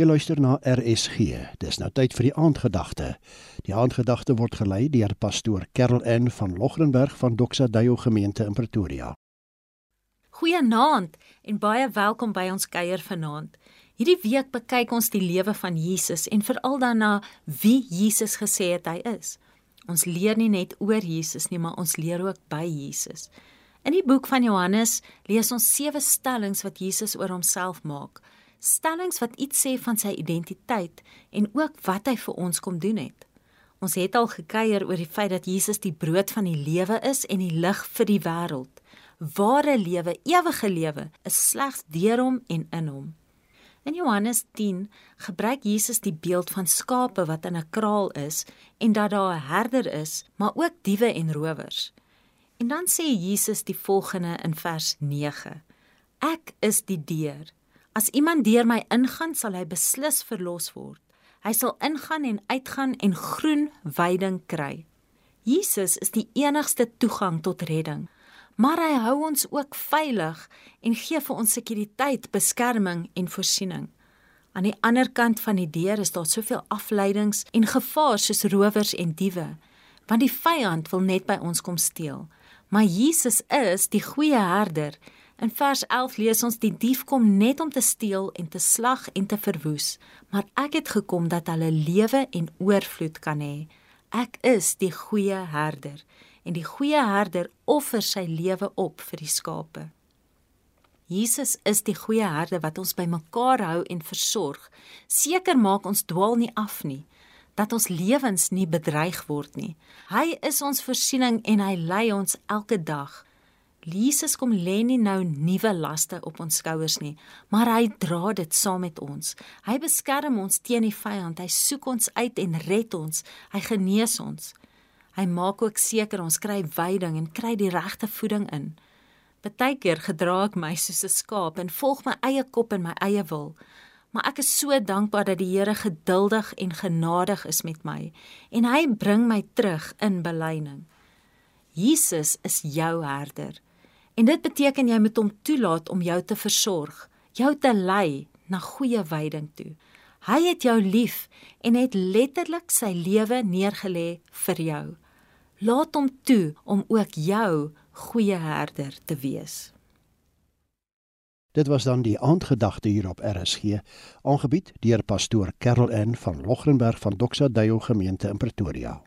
Jy luister na RSG. Dis nou tyd vir die aandgedagte. Die aandgedagte word gelei deur pastoor Karel N van Logrenberg van Doxa Deo gemeente in Pretoria. Goeienaand en baie welkom by ons kuier vanaand. Hierdie week bekyk ons die lewe van Jesus en veral dan na wie Jesus gesê het hy is. Ons leer nie net oor Jesus nie, maar ons leer ook by Jesus. In die boek van Johannes lees ons sewe stellings wat Jesus oor homself maak stellings wat iets sê van sy identiteit en ook wat hy vir ons kom doen het. Ons het al gekuier oor die feit dat Jesus die brood van die lewe is en die lig vir die wêreld. Ware lewe, ewige lewe, is slegs deur hom en in hom. In Johannes 10 gebruik Jesus die beeld van skape wat in 'n kraal is en dat daar 'n herder is, maar ook diewe en rowers. En dan sê Jesus die volgende in vers 9: Ek is die deur. As iemand deur my ingaan, sal hy beslis verlos word. Hy sal ingaan en uitgaan en groen weiding kry. Jesus is die enigste toegang tot redding. Maar hy hou ons ook veilig en gee vir ons sekuriteit, beskerming en voorsiening. Aan die ander kant van die deur is daar soveel afleidings en gevaar soos rowers en diewe, want die vyand wil net by ons kom steel. Maar Jesus is die goeie herder In vers 11 lees ons die dief kom net om te steel en te slag en te verwoes, maar ek het gekom dat hulle lewe en oorvloed kan hê. Ek is die goeie herder en die goeie herder offer sy lewe op vir die skape. Jesus is die goeie herder wat ons bymekaar hou en versorg. Seker maak ons dwaal nie af nie dat ons lewens nie bedreig word nie. Hy is ons voorsiening en hy lei ons elke dag. Jesus kom lê nie nou nuwe laste op ons skouers nie, maar hy dra dit saam met ons. Hy beskerm ons teen die vyand. Hy soek ons uit en red ons. Hy genees ons. Hy maak ook seker ons kry veiding en kry die regte voeding in. Partykeer gedra ek my soos 'n skaap en volg my eie kop en my eie wil. Maar ek is so dankbaar dat die Here geduldig en genadig is met my en hy bring my terug in belyning. Jesus is jou herder. En dit beteken jy moet hom toelaat om jou te versorg, jou te lei na goeie weiding toe. Hy het jou lief en het letterlik sy lewe neergelê vir jou. Laat hom toe om ook jou goeie herder te wees. Dit was dan die aandgedagte hier op RSG, aangebied deur pastoor Karel N van Logrenberg van Doxa Deo gemeente in Pretoria.